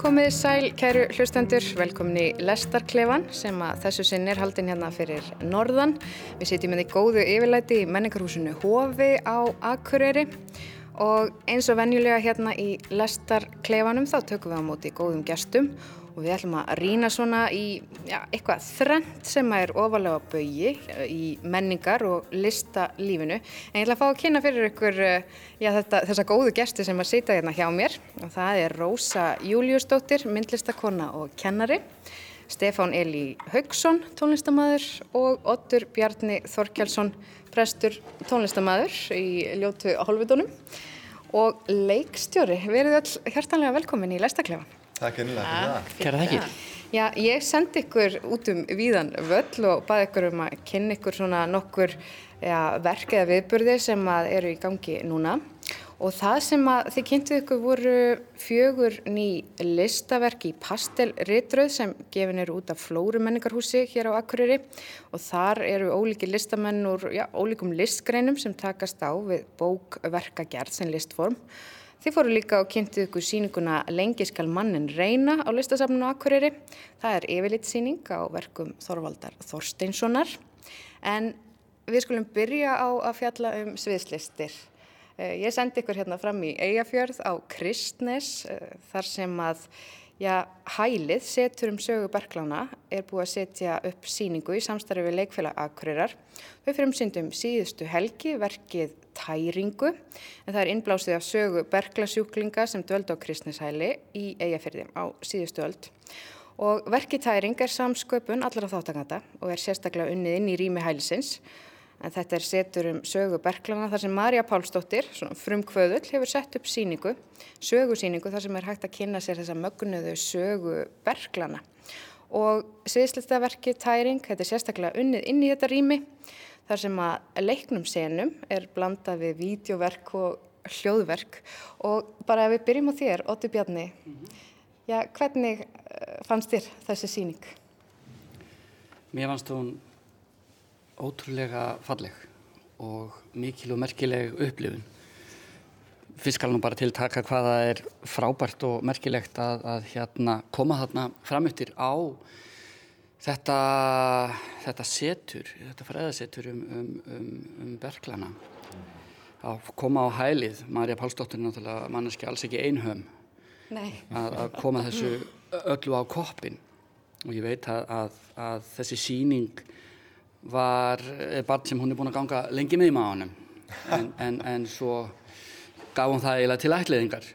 Komið sæl, kæru hlustendur, velkomin í Lestarklefan sem að þessu sinn er haldin hérna fyrir Norðan. Við sitjum með því góðu yfirlæti í menningarhúsinu Hofi á Akureyri og eins og venjulega hérna í Lestarklefanum þá tökum við á móti góðum gestum og við ætlum að rýna svona í já, eitthvað þrent sem er ofalega bögi eh, í menningar og listalífinu. En ég ætla að fá að kynna fyrir ykkur eh, já, þetta, þessa góðu gesti sem að sita hérna hjá mér og það er Rósa Júliusdóttir, myndlistakonna og kennari, Stefán Eli Haugsson, tónlistamæður og Ottur Bjarni Þorkjálsson, prestur tónlistamæður í ljótu hálfutónum og leikstjóri. Verið all hjartanlega velkomin í Lestaklefa. Takk einlega fyrir það. Kæra. Já, ég sendi ykkur út um víðan völl og baði ykkur um að kynna ykkur svona nokkur ja, verk eða viðburði sem að eru í gangi núna og það sem að þið kynntuð ykkur voru fjögur ný listaverk í pastelritröð sem gefin eru út af Flóru menningarhúsi hér á Akureyri og þar eru ólíki listamenn úr já, ólíkum listgreinum sem takast á við bókverkagerð sem listform Þið fóru líka og kynntuð ykkur síninguna Lengi skal mannin reyna á listasafnunu Akureyri. Það er yfirlitsýning á verkum Þorvaldar Þorsteinssonar. En við skulum byrja á að fjalla um sviðslistir. Eh, ég sendi ykkur hérna fram í Eyjafjörð á Kristnes eh, þar sem að Já, hælið, setur um sögu Berglana, er búið að setja upp síningu í samstarfi við leikfélag Akureyrar. Við fyrir um syndum síðustu helgi verkið Tæringu, en það er innblásið af sögu Berglasjúklinga sem dvöldu á Kristnishæli í Eyjafyrði á síðustu öld. Og verkið Tæring er samsköpun allra þáttakanda og er sérstaklega unnið inn í rými hælisins en þetta er setur um sögu Berglana þar sem Marja Pálsdóttir, frumkvöðull, hefur sett upp síningu, sögusíningu þar sem er hægt að kynna sér þessa mögnuðu sögu Berglana. Og sviðslistaverki Tæring, þetta er sérstaklega unnið inn í þetta rými þar sem að leiknum senum er blandað við vídeoverk og hljóðverk og bara ef við byrjum á þér, Ótti Bjarni, mm -hmm. já, hvernig eh, fannst þér þessi síning? Mér fannst hún ótrúlega falleg og mikil og merkileg upplifun. Fyrst skal nú bara tiltaka hvaða er frábært og merkilegt að, að hérna, koma þarna framöttir á þetta, þetta setur, þetta fræðasetur um, um, um, um berglana. Að koma á hælið, Marja Pálsdóttir náttúrulega manneski alls ekki einhöm, að, að koma þessu öllu á koppin og ég veit að, að, að þessi síning var barn sem hún er búin að ganga lengi með í maðunum en, en, en svo gaf hún það eiginlega til ætliðingar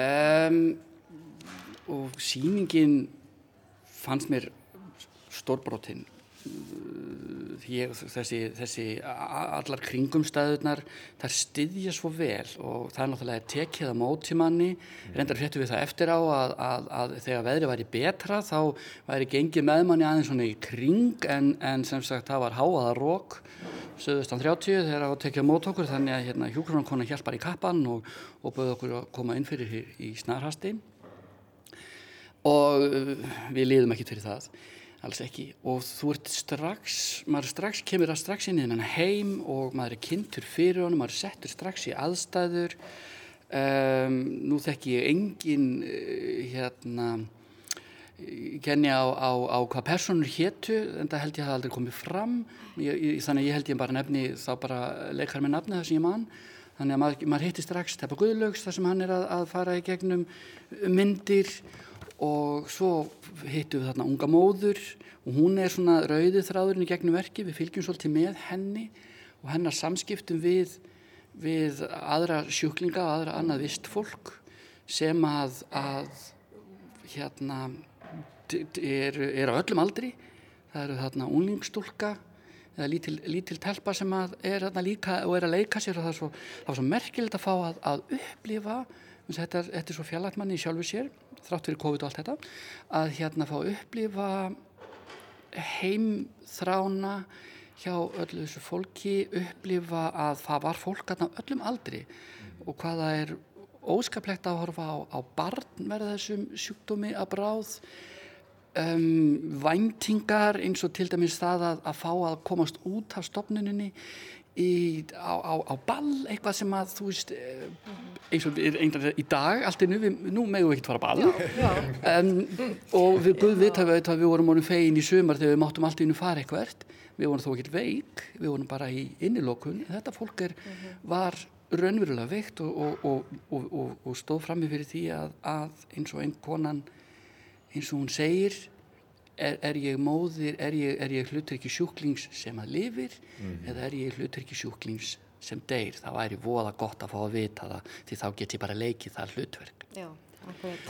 um, og síningin fannst mér stórbrótinn ég, þessi, þessi allar kringumstæðunar þar styðja svo vel og það er náttúrulega tekið að mótimanni reyndar fréttu við það eftir á að, að, að þegar veðri væri betra þá væri gengið meðmanni aðeins svona í kring en, en sem sagt það var háaða rók söðustan 30 þegar það tekið að mót okkur þannig að hérna, hjúkronankona hjálpar í kappan og, og bauð okkur að koma inn fyrir í snarhasti. Og við liðum ekki fyrir það alls ekki. Og þú ert strax maður strax kemur að strax inn í hennan heim og maður er kynntur fyrir honum maður settur strax í aðstæður. Um, nú þekk ég engin uh, hérna kenni á, á, á hvað personur héttu en það held ég að það aldrei komið fram. Ég, ég, þannig ég held ég bara nefni þá bara leikar með nafni það sem ég mann þannig að maður, maður hitti strax Teppa Guðlaugs þar sem hann er að, að fara í gegnum myndir. og svo hittum við þarna unga móður og hún er svona rauðið þráðurinn í gegnum verki, við fylgjum svolítið með henni og hennar samskiptum við, við aðra sjúklinga og aðra annað vist fólk sem að, að hérna er, er á öllum aldri. Það eru þarna unlingstúlka eða lítil, lítil telpa sem að er þarna líka og er að leika sér og það er svo, svo merkilegt að fá að, að upplifa þetta þetta er svo fjallatmanni í sjálfu sér þrátt fyrir COVID og allt þetta að hérna fá upplifa heimþrána hjá öllu þessu fólki upplifa að það var fólk að öllum aldri og hvaða er óskaplegt að horfa á, á barn verða þessum sjúkdómi að bráð um, væntingar eins og til dæmis það að, að fá að komast út af stopnuninni í, á, á, á ball, eitthvað sem að þú veist eh, eins og í dag allt er nú, nú megum við ekkert fara ball. Um, og við guð vita við að við vorum fegin í sumar þegar við máttum allt í nú fara eitthvað við vorum þó ekkert veik, við vorum bara í innilokun, þetta fólk er, var raunverulega veikt og, og, og, og stóð frammi fyrir því að, að eins og einn konan eins og hún segir er, er ég móðir, er ég, er ég hluturki sjúklings sem að lifir mm. eða er ég hluturki sjúklings sem deyr, það væri voða gott að fá að vita það því þá get ég bara leikið það hlutverk Já,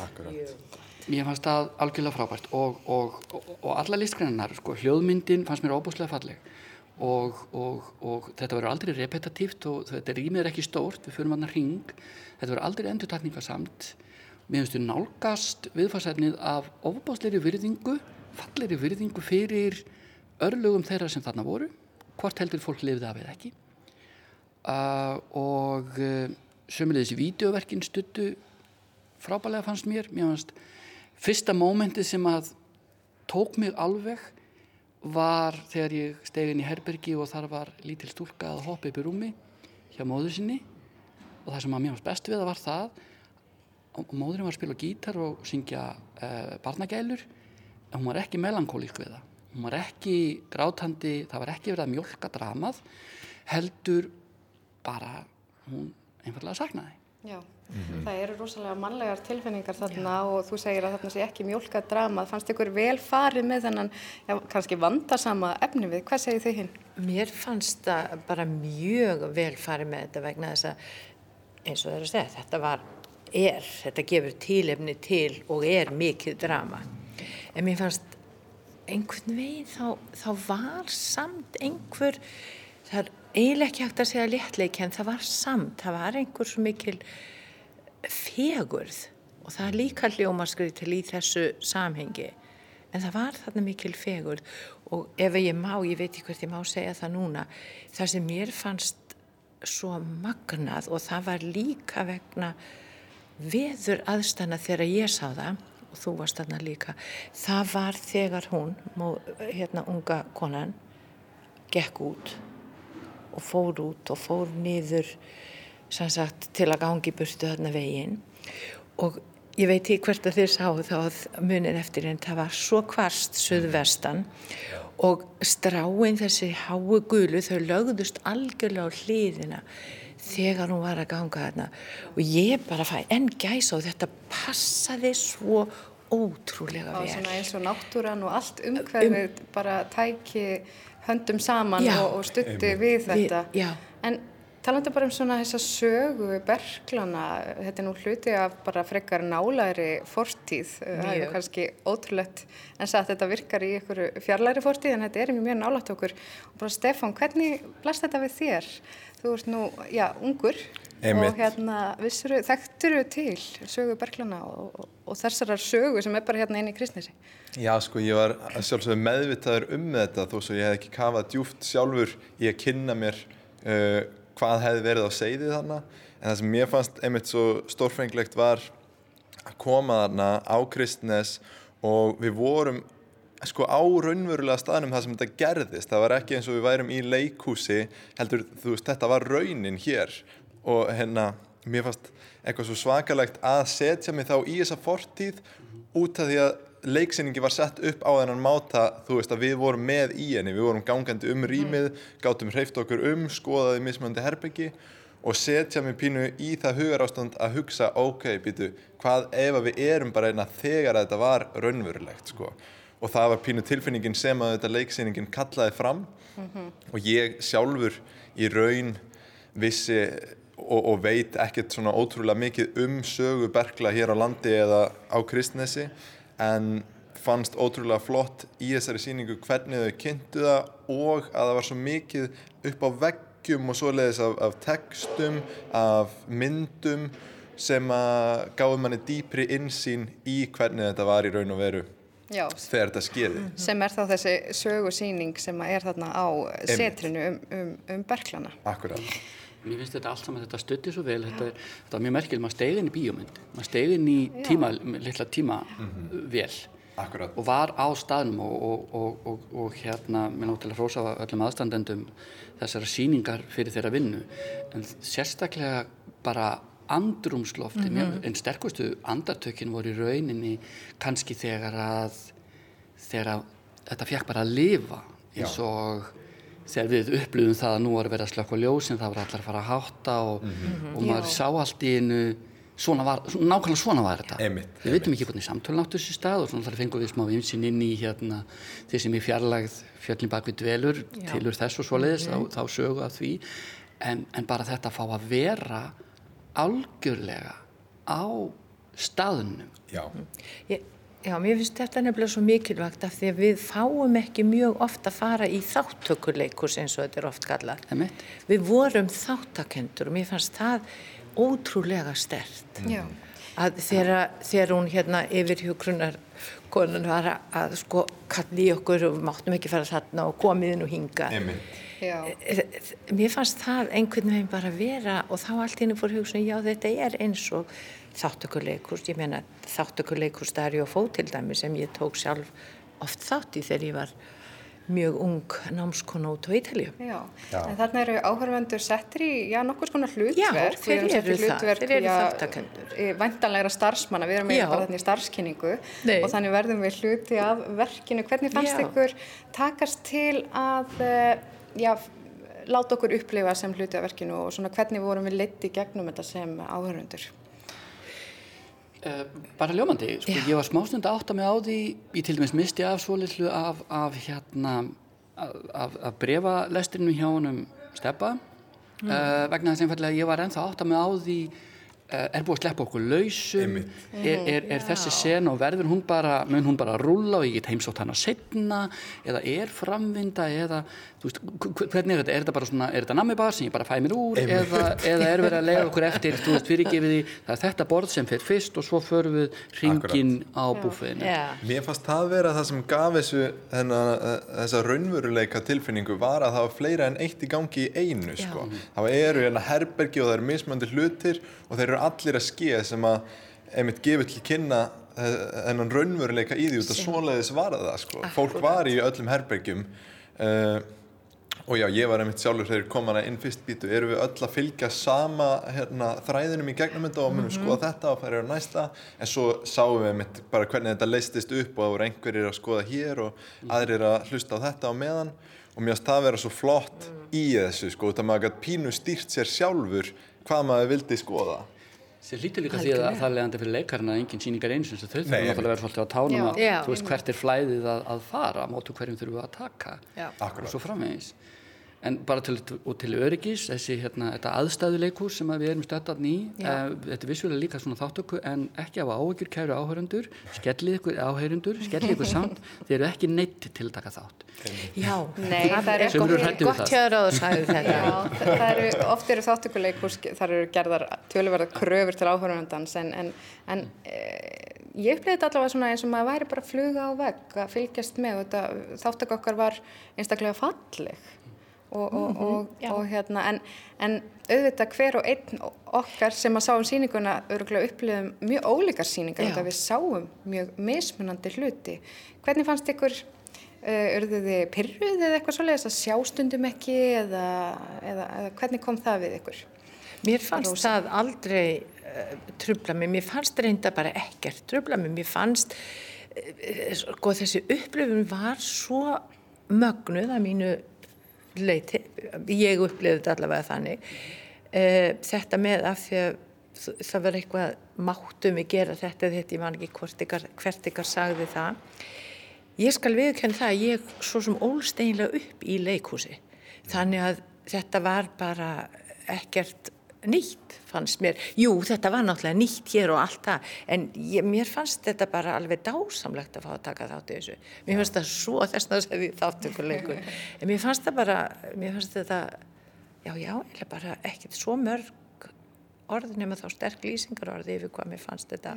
akkurat. Mér fannst það algjörlega frábært og, og, og, og alla listgrænar, sko, hljóðmyndin fannst mér óbúslega falleg og, og þetta verður aldrei repetitíft og þetta rýmið er ekki stórt, við fyrir manna hring, þetta verður aldrei endurtakningasamt. Mér finnst við nálgast viðfarsætnið af ofbásleiri virðingu, falleiri virðingu fyrir örlugum þeirra sem þarna voru, hvort heldur fólk lifið af eða ekki. Uh, og uh, sömulegis í vídeoverkin stuttu frábælega fannst mér, mér fannst fyrsta mómentið sem að tók mig alveg var þegar ég steg inn í herbergi og þar var lítil stúlka að hoppa upp í rúmi hjá móður sinni og það sem að mér fannst best við það var það og móðurinn var að spila gítar og syngja uh, barnagælur en hún var ekki melankólísk við það hún var ekki grátandi það var ekki verið að mjölka dramað heldur bara hún einfallega saknaði Já, mm -hmm. það eru rosalega mannlegar tilfinningar þarna já. og þú segir að þarna sé ekki mjölka dramað. Fannst ykkur vel farið með þennan, já, kannski vandarsama efni við? Hvað segir þau hinn? Mér fannst það bara mjög vel farið með þetta vegna þess að eins og það að segja, þetta var, er, þetta gefur tílefni til og er mikið drama. En mér fannst einhvern veginn þá, þá var samt einhver, það er eiginlega ekki hægt að segja léttleik en það var samt, það var einhver svo mikil fegurð og það er líka hljómaskrið til í þessu samhengi en það var þarna mikil fegurð og ef ég má, ég veit ekki hvert ég má segja það núna, það sem mér fannst svo magnað og það var líka vegna veður aðstana þegar ég sá það og þú varst þarna líka það var þegar hún hérna unga konan gekk út og fór út og fór niður sagt, til að gangi burtu þarna veginn. Og ég veit ekki hvert að þið sáu þá munin eftir en það var svo kvarst söðvestan og stráin þessi hái gulu þau lögðust algjörlega á hlýðina þegar hún var að ganga þarna og ég bara fæ enn gæsa og þetta passaði svo ótrúlega vel. Svona eins og náttúran og allt umhverfið um, bara tæki höndum saman já, og, og stutti við þetta. Vi, en talandi bara um svona þessa sögu berglana, þetta er nú hluti af bara frekar nálæri fortíð, það er kannski ótrúlegt en að þetta virkar í einhverju fjarlæri fortíð en þetta er mjög nálægt okkur. Og bara Stefán, hvernig blæst þetta við þér? Þú ert nú, já, ungur Einmitt. og hérna, vissuru, þekkturu til sögu berglana og, og, og þessar sögu sem er bara hérna inn í kristnesi? Já, sko, ég var sjálfsögur meðvitaður um þetta þó svo ég hef ekki kafað djúft sjálfur í að kynna mér uh, hvað hefði verið á segði þarna. En það sem mér fannst einmitt svo stórfenglegt var að koma þarna á kristnes og við vorum sko á raunverulega staðnum það sem þetta gerðist. Það var ekki eins og við værum í leikhúsi heldur, þú veist, þetta var raunin hér. Og hérna mér fannst eitthvað svo svakalegt að setja mig þá í þessa fortíð út af því að leiksýningi var sett upp á þennan máta þú veist að við vorum með í henni. Við vorum gangandi um rýmið, gátum hreift okkur um, skoðaði mismöndi herbyggi og setja mig pínu í það hugarástand að hugsa ok, býtu, hvað ef við erum bara einna þegar þetta var raunverulegt sko? Og það var pínu tilfinningin sem að þetta leiksýningin kallaði fram. Mm -hmm. og ég sjálfur í raun vissi og, og veit ekkert svona ótrúlega mikið um sögu bergla hér á landi eða á kristnesi en fannst ótrúlega flott í þessari síningu hvernig þau kynntu það og að það var svo mikið upp á veggjum og svoleiðis af, af textum, af myndum sem að gáði manni dýpri insýn í hvernig þetta var í raun og veru Já, þegar þetta skeiði. Sem er þá þessi sögusýning sem er þarna á setrinu um, um, um berglana. Akkurát. Mér finnst þetta allt saman, þetta stötti svo vel, þetta, þetta er mjög merkil, maður stegin í bíómynd, maður stegin í tíma, litla tíma mm -hmm. vel Akkurat. og var á staðnum og, og, og, og, og hérna, mér náttúrulega hrósa á öllum aðstandendum þessara síningar fyrir þeirra vinnu en sérstaklega bara andrumslofti, mm -hmm. en sterkustu andartökin voru í rauninni kannski þegar að þegar að þetta fekk bara að lifa eins og þegar við upplifum það að nú var að vera að slökka ljósin, það var allar að fara að hátta og, mm -hmm. og maður Já. sá allt í einu svona var, nákvæmlega svona var þetta einmitt, við veitum ekki hvernig samtölun áttu þessu stað og svona þar fengum við smá vimsin inn í hérna þeir sem í fjarlagð fjöllin bak við dvelur Já. tilur þess og svoleiðis mm -hmm. þá, þá sögu að því en, en bara þetta að fá að vera algjörlega á staðunum Já. Ég, já, mér finnst þetta nefnilega svo mikilvægt af því að við fáum ekki mjög ofta að fara í þáttökuleikus eins og þetta er oft kallað. Við vorum þáttakendur og mér fannst það ótrúlega stert. Mm. Að þegar, þegar hún hérna yfir hjókrunar konun var að, að sko kalli okkur og við máttum ekki fara þarna og komiðin og hinga. Einmitt. Já. Eh, eh, mér fannst það einhvern veginn bara vera og þá allt henni fór hugsun já þetta er eins og þáttökuleikurs, ég meina þáttökuleikurs það er ju að fó til dæmi sem ég tók sjálf oft þátt í þegar ég var mjög ung námskona út á Ítalju. Já, já. en þarna eru áhörvendur settir í, já, nokkur svona hlutverk. Já, þeir eru það, þeir eru þáttakendur. Væntanlegra starfsmanna, við erum með bara þarna í starfskynningu Nei. og þannig verðum við hluti af verkinu. Hvernig fannst já. ykkur takast til að eh, já, láta okkur upplifa sem hluti af verkinu og svona hvernig vorum við leitt í gegnum þetta sem áhörundur? Uh, bara ljómandi, sko, ég var smástund að átta mig á því, ég til dæmis misti af svo litlu af, af hérna af, af brefalesturinu hjá honum Steppa mm. uh, vegna þess að ég var ennþá að átta mig á því Eh, er búið að sleppa okkur lausum. Er, er, er þessi sen og verður hún bara mun hún bara rúla og ég get heimsótt hana setna eða er framvinda eða veist, hvernig er þetta? Er þetta bara svona, er þetta nammibar sem ég bara fæ mér úr? Eða, eða er verið að lega okkur eftir þú veist fyrirgefið því það er þetta borð sem fyrir fyrst og svo förum við ringin á búfiðinu Mér fannst það vera það sem gaf þessu þennan, þessa raunveruleika tilfinningu var að það var fleira en eitt í gangi í einu sko. Eru allir að skeið sem að einmitt gefur til kynna þennan raunveruleika í því út að svoleiðis var það sko. Fólk var í öllum herbergjum uh, og já, ég var einmitt sjálfur þegar komana inn fyrst bítu, eru við öll að fylgja sama hérna, þræðinum í gegnum þetta og munum mm -hmm. skoða þetta og færa á næsta? En svo sáum við einmitt bara hvernig þetta leistist upp og það voru einhverjir að skoða hér og aðrir að hlusta á þetta á meðan. Og mér finnst það að vera svo flott mm. í þessu sko, þetta maður gæti pínu stýrt sér sjálfur hvað maður vildi skoða Það lítur líka því að það er leiðandi fyrir leikarinn að enginn síningar eins og þau þurfum að vera svolítið á tánum að þú veist hvert er flæðið að, að fara mótu hverjum þurfum við að taka Já. og svo framvegis en bara til, til öryggis þessi hérna, aðstæðuleikur sem að við erum stöttan í uh, þetta er vissulega líka svona þáttöku en ekki af áhugjur kæru áhörundur skellið ykkur áhörundur, skellið ykkur samt þeir eru ekki neitt til að taka þátt. Já, Nei, það er gott, gott hjöður á það það eru, oft eru þáttökuleikur þar eru gerðar tölverða kröfur til áhörundans en, en, en e, ég upplegði þetta allavega svona eins og maður væri bara að fluga á vegg að fylgjast með þáttöku okkar var einstaklega falleg og, og, mm -hmm, og hérna en, en auðvitað hver og einn okkar sem að sáum síninguna öruglega upplifum mjög ólíkar síningar og við sáum mjög mismunandi hluti. Hvernig fannst ykkur örðu uh, þið pyrruð eða eitthvað svolítið að sjá stundum ekki eða, eða, eða hvernig kom það við ykkur? Mér fannst Rósa. það aldrei uh, trubla mig, mér fannst reynda bara ekkert trubla mig, mér fannst uh, sko þessi upplifun var svo mögnuð að mínu leiti, ég upplifði þetta allavega þannig. Uh, þetta með af því að það var eitthvað máttum við gera þetta þetta ég man ekki hvert ykkar, hvert ykkar sagði það. Ég skal viðkjönd það að ég svo sem ólst einlega upp í leikhúsi. Þannig að þetta var bara ekkert nýtt fannst mér, jú þetta var náttúrulega nýtt hér og allt það en ég, mér fannst þetta bara alveg dásamlegt að fá að taka þátt í þessu. Mér fannst það svo þess að það er þáttökuleikur en mér fannst það bara mér fannst þetta, já já eða bara ekkert svo mörg orð nema þá sterk lýsingar orði yfir hvað mér fannst þetta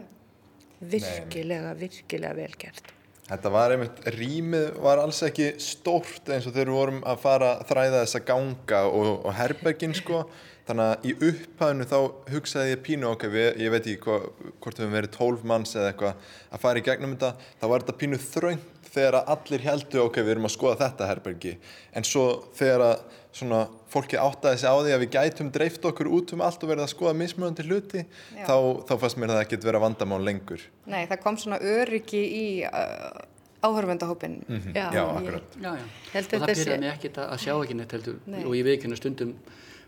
virkilega, virkilega velgert Þetta var einmitt, rýmið var alls ekki stórt eins og þegar við vorum að fara að þræða þessa ganga og, og herbergin sko. Þannig að í upphæðinu þá hugsaði ég pínu okkar, við, ég veit ekki hva, hvort við hefum verið 12 manns eða eitthvað að fara í gegnum þetta. Þá var þetta pínu þröngt þegar allir heldu okkar við erum að skoða þetta herbergi. En svo þegar að svona fólki áttaði sig á því að við gætum dreift okkur út um allt og verið að skoða mismunandi hluti, þá, þá fannst mér það ekkert vera vandamál lengur. Nei, það kom svona öryggi í uh, áhörfendahópin. Mm -hmm. Já, Já, ég- akkurat. Já, já. Held og það þetta sé- byrjaði mig ekkert að sjá ekki neitt heldur Nei. og ég veikinu stundum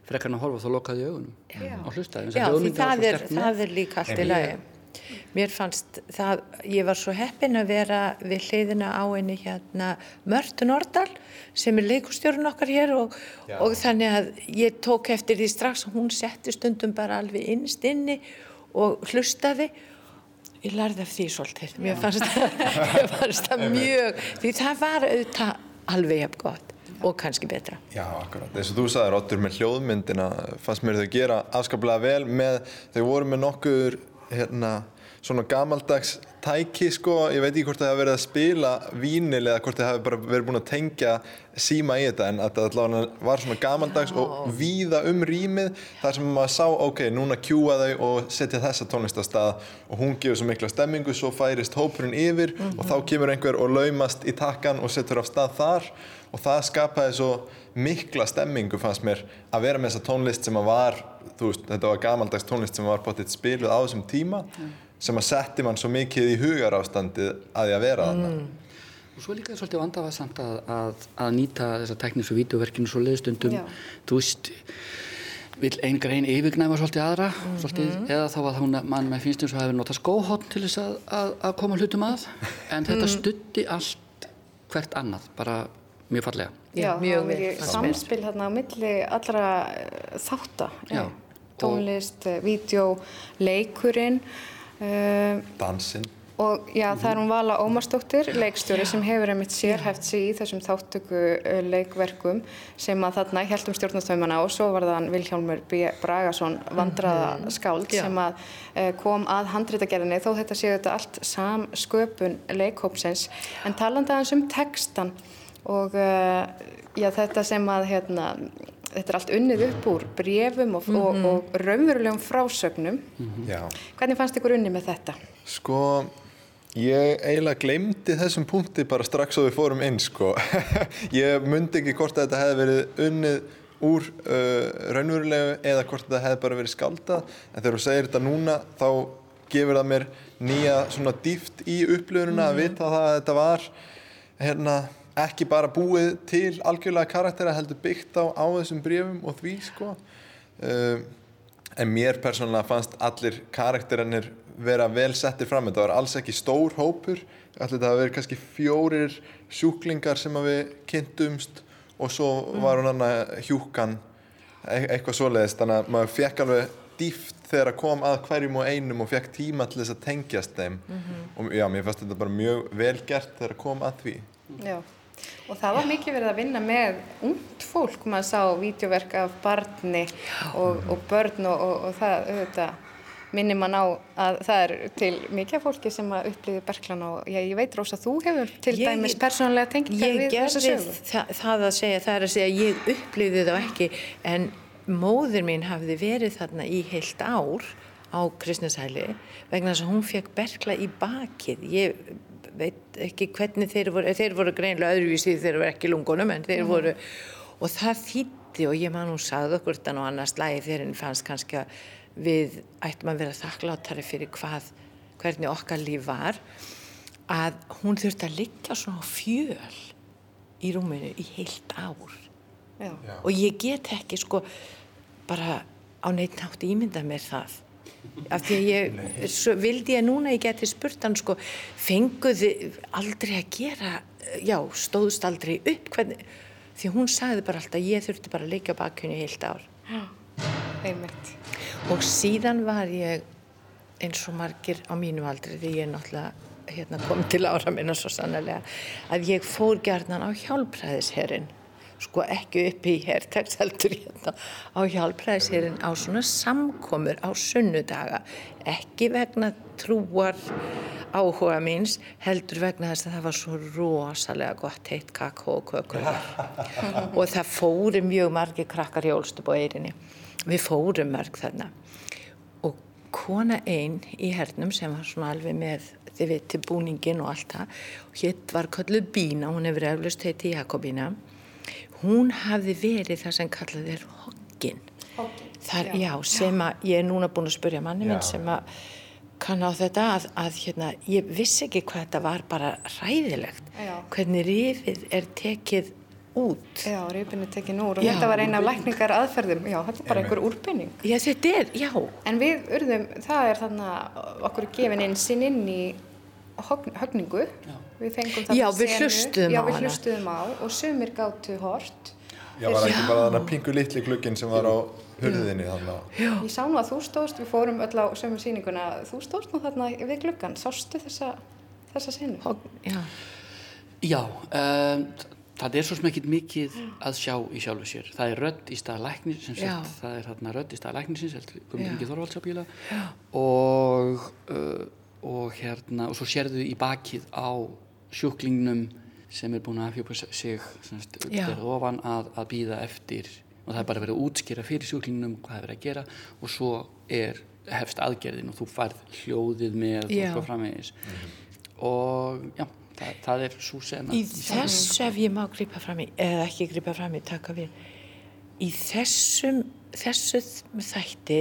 frekkan að horfa þá lokaði ég augunum Já. og hlustaði. Já, því það er, það er líka allt í lagi. Mér fannst það, ég var svo heppin að vera við hliðina á henni hérna Mörtu Nordal sem er leikustjórun okkar hér og, og þannig að ég tók eftir því strax að hún setti stundum bara alveg innst inni og hlustaði. Ég lærði af því svolítið. Mér fannst, það mjög, því það var auðvitað alveg jafn gott og kannski betra. Já, akkurat. Eins og þú sagði, Rottur, með hljóðmyndina fannst mér þau gera afskaplega vel með, þau voru með nokkur, hérna, svona gamaldags tæki, sko, ég veit ekki hvort það hefði verið að spila vínil eða hvort það hefði bara verið búin að tengja síma í þetta en að þetta allavega var svona gamaldags og víða um rýmið þar sem maður sá, ok, núna kjúa þau og setja þessa tónlist á stað og hún gefur svo mikla stemmingu, svo færist hópurinn yfir og þá kemur einhver og laumast í takkan og setur af stað þar og það skapaði svo mikla stemmingu fannst mér að vera með þessa tónlist sem að var, veist, þetta var gamaldags tónlist sem var bóttið spiluð á þessum tíma sem að setti mann svo mikið í hugarástandið að því að vera þarna. Og svo líka svolítið vandafa samt að, að, að nýta þessa teknísu vídeoverkinu svo leiðstundum, Já. þú veist, vil ein grein yfirgnæfa svolítið aðra, svolítið, eða þá að hún, mann með finnst eins og hefur notað skóhótt til þess að, að, að koma hlutum að, en þetta stutti allt hvert annað, bara mjög fallega. Já, mjög vel, samspil þarna á milli allra eh, þátta. Já. Tónlist, og... vídeo, leikurinn uh, Dansinn. og já, það er hún Vala Ómarsdóttir, leikstjóri sem hefur einmitt sérhæft sig í þessum þáttöku uh, leikverkum sem að þarna heldum stjórnastöymana og svo var það Vilhjálmur B. Bragason vandraða skáld Já. sem að kom að handritagerðinni þó þetta séu þetta allt samsköpun leikhópsins en talandi aðeins um textan og uh, já, þetta sem að hérna, þetta er allt unnið upp úr brefum og, og, og raunverulegum frásögnum. Já. Hvernig fannst ykkur unnið með þetta? Sko, ég eiginlega glemdi þessum punkti bara strax og við fórum inn, sko. ég myndi ekki hvort að þetta hefði verið unnið úr uh, raunverulegu eða hvort þetta hefði bara verið skaldað. En þegar þú segir þetta núna, þá gefur það mér nýja svona dýft í upplöfununa að vita það að þetta var hérna, ekki bara búið til algjörlega karaktera heldur byggt á, á þessum brefum og því, sko. Uh, En mér persónulega fannst allir karakterinir vera vel settir fram. Þetta var alls ekki stór hópur. Allir þetta hafa verið kannski fjórir sjúklingar sem að við kynntumst og svo var hún annað hjúkan e eitthvað svoleiðist. Þannig að maður fekk alveg dýft þegar að kom að hverjum og einum og fekk tíma til þess að tengjast þeim. Og já, mér fannst þetta bara mjög vel gert þegar að kom að því. Já, og það var mikið verið að vinna með ungt fólk, maður sá vídeoverk af barni og, og börn og, og, og það auðvitað minnir mann á að það er til mikið fólki sem að upplýði berklan og ég, ég veit Rósa, þú hefur til Ég- dæmis persónulega tengt Ég við þessa gerði sögu. það, það að segja, það er að segja ég upplifði þá ekki en móður mín hafði verið þarna í heilt ár á Kristnesæli vegna þess að hún fekk berkla í bakið ég veit ekki hvernig þeir voru þeir voru greinlega öðruvísi þeir voru ekki lungunum en þeir voru og það þýtti og ég man hún sagði okkur þetta nú annars lagi þegar henni fannst kannski að við ættum að vera þakklátari fyrir hvað hvernig okkar líf var að hún þurfti að liggja svona á fjöl í rúminu í heilt ár. Já. og ég get ekki sko bara á neitt nátt ímynda mér það af því að ég, vildi ég núna ég geti spurt hann sko fenguði aldrei að gera já, stóðst aldrei upp? Hvernig, því hún sagði bara alltaf ég þurfti bara að á bakkunni heilt ár. Einmitt. og síðan var ég eins og margir á mínu aldri því ég er náttúrulega hérna, kom til ára minna svo sannlega að ég fór gjarnan á hjálpræðisherrin sko ekki upp í herrtæks heldur hérna á hjálpræðisherrin á svona samkomur á sunnudaga. Ekki vegna trúar áhuga míns heldur vegna þess að það var svo rosalega gott heitt kakó og kökur og það fóru mjög margi krakkar hjólstup á eirinni við fórum mörg þarna. Og kona einn í hernum sem var svona alveg með þið veitir búningin og allt það hétt var kölluð Bína, hún hefur eflust heiti Jakobína hún hafði verið það sem kallaði þér hoggin Þar, já, sem að ég er núna búin að spurja manni minn sem að kann á þetta að, að hérna, ég vissi ekki hvað þetta var bara ræðilegt Já. hvernig rifið er tekið út Já, reypinu tekin úr og Já. þetta var eina lækningar aðferðum. Já, þetta er bara einhver úrpenning. Já, þetta er, já, En við urðum, það er þannig að okkur er gefin inn sinn inn í högn- högningu. Við fengum það Já, við hlustuðum Já, á hlustuðum á og sumir gátu hort. Já, var ekki bara þannig pingu litli glugginn sem var á hurðinni þannig að Ég sá nú að þú stóðst, við fórum öll á sömu sýninguna, þú stóðst nú þarna við gluggan, sástu þessa, þessa sinu? já, Já, um, það er svo sem ekkit mikið að sjá í sjálfu sér. Það er rödd í stað læknis, sem Já. sagt, það er þarna rödd í stað læknisins, Já. Ingi Þorvaldsábíla og, uh, og hérna, og svo sérðu í bakið á sjúklingnum sem er búin að afhjúpa sig uppgerð ofan að, að býða eftir og það er bara verið að útskýra fyrir sjúklingnum hvað er verið að gera og svo er hefst aðgerðin og þú færð hljóðið með og Já. svo framvegis. Og já, það, það er svo sena í þessu ef ég má grípa fram í, eða ekki grípa fram í, taka við. Í þessum þessu þætti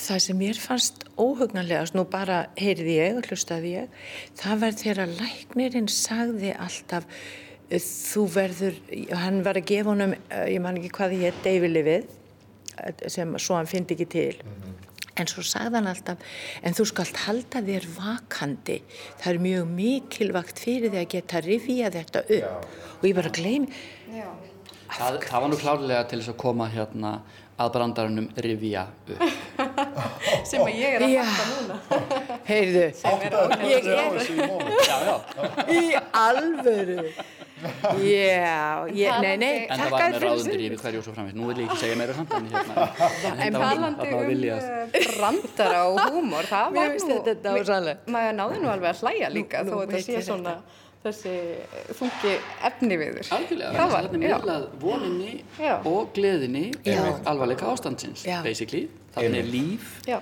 það sem mér fannst óhugnanlegast nú bara heyrði ég og hlustaði ég það var þegar læknirinn sagði alltaf eh, þú verður, hann var að gefa honum eh, ég man ekki hvað ég deyfilifið sem svo hann fyndi ekki til. En svo sagði hann alltaf en þú skalt halda þér vakandi. Það er mjög mikilvægt fyrir því að geta rifja þetta upp. Og ég bara gleymi Já. það, það var nú klárlega til þess að koma hérna að brandarunum rifja upp. Sem að ég er að fatta núna. heyrðu, ég er í alvöru. Já, ég, nei, nei en það var með ráðundir yfir hverju og svo framvegis. Nú vil ég ekki segja meira samt en hérna það var- talandi það um eh, brandara og húmor, það var nú, maður náði nú alveg að hlæja líka þó þetta veit sé svona þessi þungi efni viður. algjörlega, Það var, þannig já. miðlað voninni Já. og gleðinni alvarleika ástandsins Já. basically, þannig er líf Já,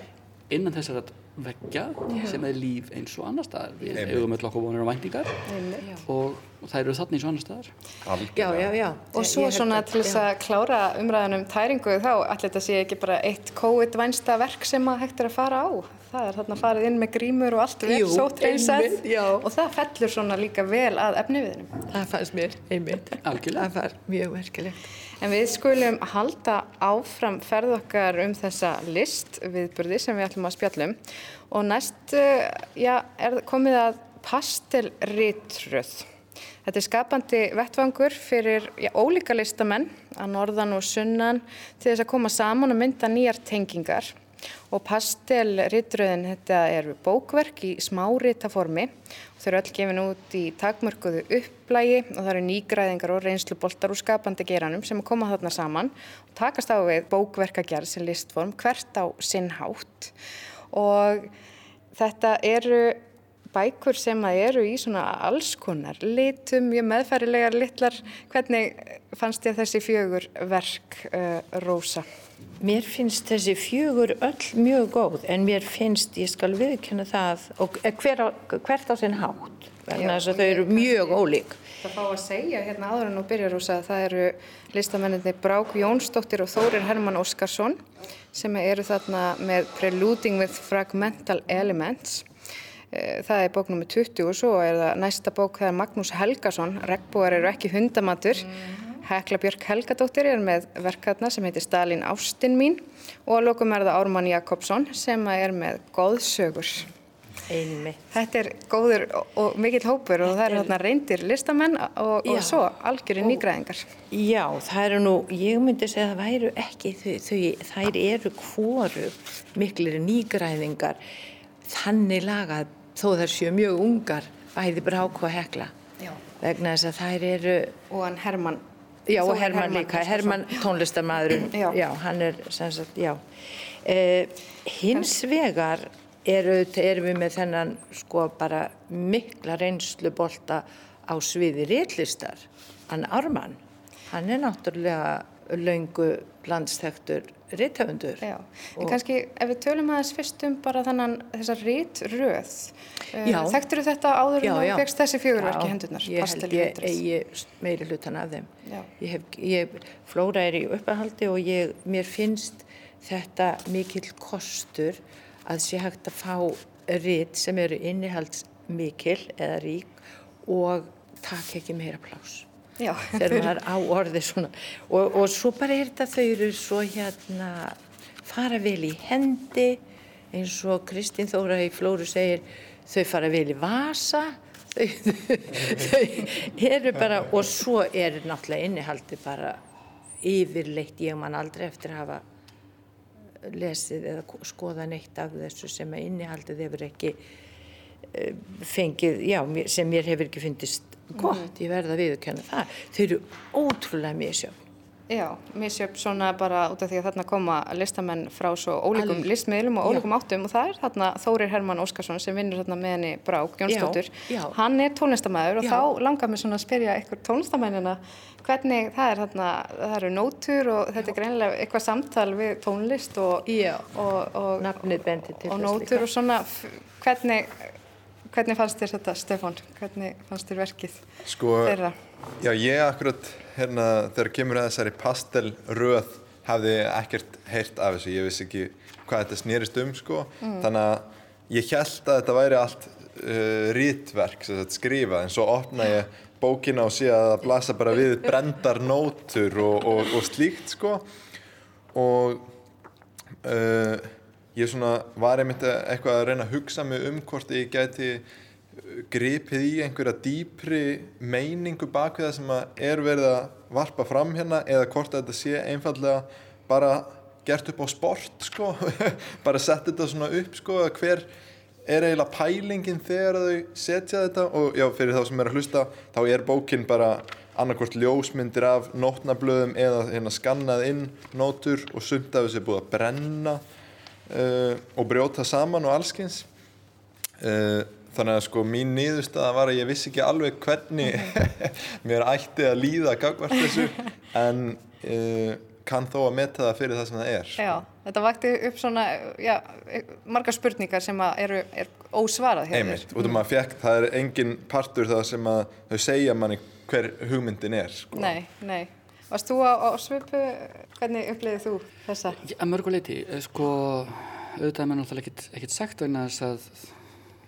innan þessar veggja sem er líf eins og annar staðar. Við eigum öll okkur vonir og væntingar og, og þær eru þarna eins og annar staðar. Já, já, já. Og svo svona að- til þess að klára umræðan um tæringu þá allir þetta sé ekki bara eitt COVID-vænsta verk sem að hægt er að fara á. Það er þarna farið inn með grímur og allt vel já. og það fellur svona líka vel að efniviðinum. það fannst mér, einmitt Algjörlega. það var mjög merkilegt En við skulum halda áfram ferð okkar um þessa list viðburði sem við ætlum að spjallum og næst uh, já, er komið að pastelritröð. Þetta er skapandi vettvangur fyrir já, ólíka listamenn að norðan og sunnan til þess að koma saman og mynda nýjar tengingar og pastelritröðin þetta eru bókverk í smáritaformi og þau eru öll gefin út í takmörkuðu upplægi og það eru nýgræðingar og reynsluboltar úr skapandi geranum sem koma þarna saman og takast á við bókverkagerð sem listform hvert á sinn hátt og þetta eru bækur sem að eru í svona alls konar litum, mjög meðfærilegar litlar. Hvernig fannst þér þessi fjögur verk, uh, Rósa? Mér finnst þessi fjögur öll mjög góð en mér finnst, ég skal viðkynna það, og eh, hver á, hvert á sinn hátt, þess að þau eru mjög ólík. Það fá að segja hérna áður en þú byrjar Rósa að það eru listamenninni Brák Jónsdóttir og Þórir Hermann Óskarsson sem eru þarna með Preluding with Fragmental Elements. Eh, Það er bók nr. 20 og svo er það næsta bók, það er Magnús Helgason, Regnbúar eru ekki hundamatur. Hekla Björk Helgadóttir er með verkefna sem heitir Stalin Ástin mín og að lokum er það Ármann Jakobsson sem er með Góðsögur. Einmitt. Þetta er góður og, mikill hópur og það eru þarna reyndir listamenn og, og svo algjörir nýgræðingar. Já, það eru nú, ég myndi segja að það væru ekki, þau, þau, þær eru hvoru miklir nýgræðingar þannig lagað þó þær séu mjög ungar, bæði brák og hekla. Já. Vegna þess að þær eru, Og hann Hermann. Já og Þórir Hermann líka, Óskarsson. Hermann tónlistarmaðurinn, Já. já, hann er sem sagt, já. Uh, hins vegar eru, erum við með þennan sko bara mikla reynslu bolta á sviði réttlistar. Hann Ármann, hann er náttúrulega laungu landstektur réttöfundur. Já, en kannski ef við tölum aðeins fyrst um bara þannan þessar réttröð. Já. Þekktur þetta áður Já, já. þú fegst þessi fjögurverki held Pastel ég Ritröð? eigi meiri hlutan af þeim. Já. Ég hef, ég, Flóra er í uppahaldi og ég, mér finnst þetta mikill kostur að sé hægt að fá rit sem eru innihalds mikil eða rík og taka ekki meira plás Já. þegar maður á orði svona og, og svo bara er þetta þau eru svo hérna fara vel í hendi eins og Kristín Þóra í Flóru segir þau fara vel í vasa þau, þau eru bara og svo er náttúrulega innihaldi bara yfirleitt ég man aldrei eftir að hafa lesið eða ko- skoða neitt af þessu sem að innihaldið hefur ekki eh, fengið, já, sem mér hefur ekki fyndist gott, ég verða að viðurkenna það. Þau eru ótrúlega misjöfn. Já, misjöfn svona bara út af því að þarna koma listamenn frá svo ólíkum Alveg. listmiðlum og Já. ólíkum áttum og það er þarna Þórir Hermann Óskarsson sem vinnur þarna með henni Brák Jónsdóttur. Já, já. Hann er tónlistamæður og Já. þá langar mér svona að spyrja ykkur tónlistamænina hvernig það er þarna, það eru nótur og þetta er greinilega eitthvað samtal við tónlist og, Já. og, og, og þess nótur og svona hvernig, hvernig fannst þér þetta Stefán? Hvernig fannst þér verkið Sko, þeirra? já, ég akkurat, hérna, þegar kemur að þessari pastelröð hafði ekkert heyrt af þessu, ég vissi ekki hvað þetta snýrist um, sko, þannig að ég held að þetta væri allt uh, rítverk, sem þetta skrifað, en svo opna ég bókina og sé að það blasa bara við brendar nótur og, og, og slíkt, sko, og uh, ég svona var einmitt eitthvað að reyna að hugsa mig um hvort ég gæti uh, gripið í einhverja dýpri meiningu bak við það sem að er verið að varpa fram hérna eða hvort þetta sé einfallega bara gert upp á sport sko. Bara sett þetta svona upp sko að hver er eiginlega pælingin þegar þau setja þetta og já, fyrir þá sem er að hlusta þá er bókin bara annarkvort ljósmyndir af nótnablöðum eða hérna skannað inn nótur og sumt af þessu er búið að brenna og brjóta saman og allskins uh, þannig að sko mín niðurstaða var að ég vissi ekki alveg hvernig mér ætti að líða gagvart þessu en uh, kann þó að meta það fyrir það sem það er Já, þetta vakti upp svona, já, margar spurningar sem að eru er ósvarað einmitt, út af maður fekk, það er engin partur það sem að þau segja manni hver hugmyndin er sko. Nei, nei. Varst þú á, á svipu, hvernig upplifið þú þessa? Að mörguleiti, sko, auðvitað er maður náttúrulega ekkert, ekkert sagt vegna þess að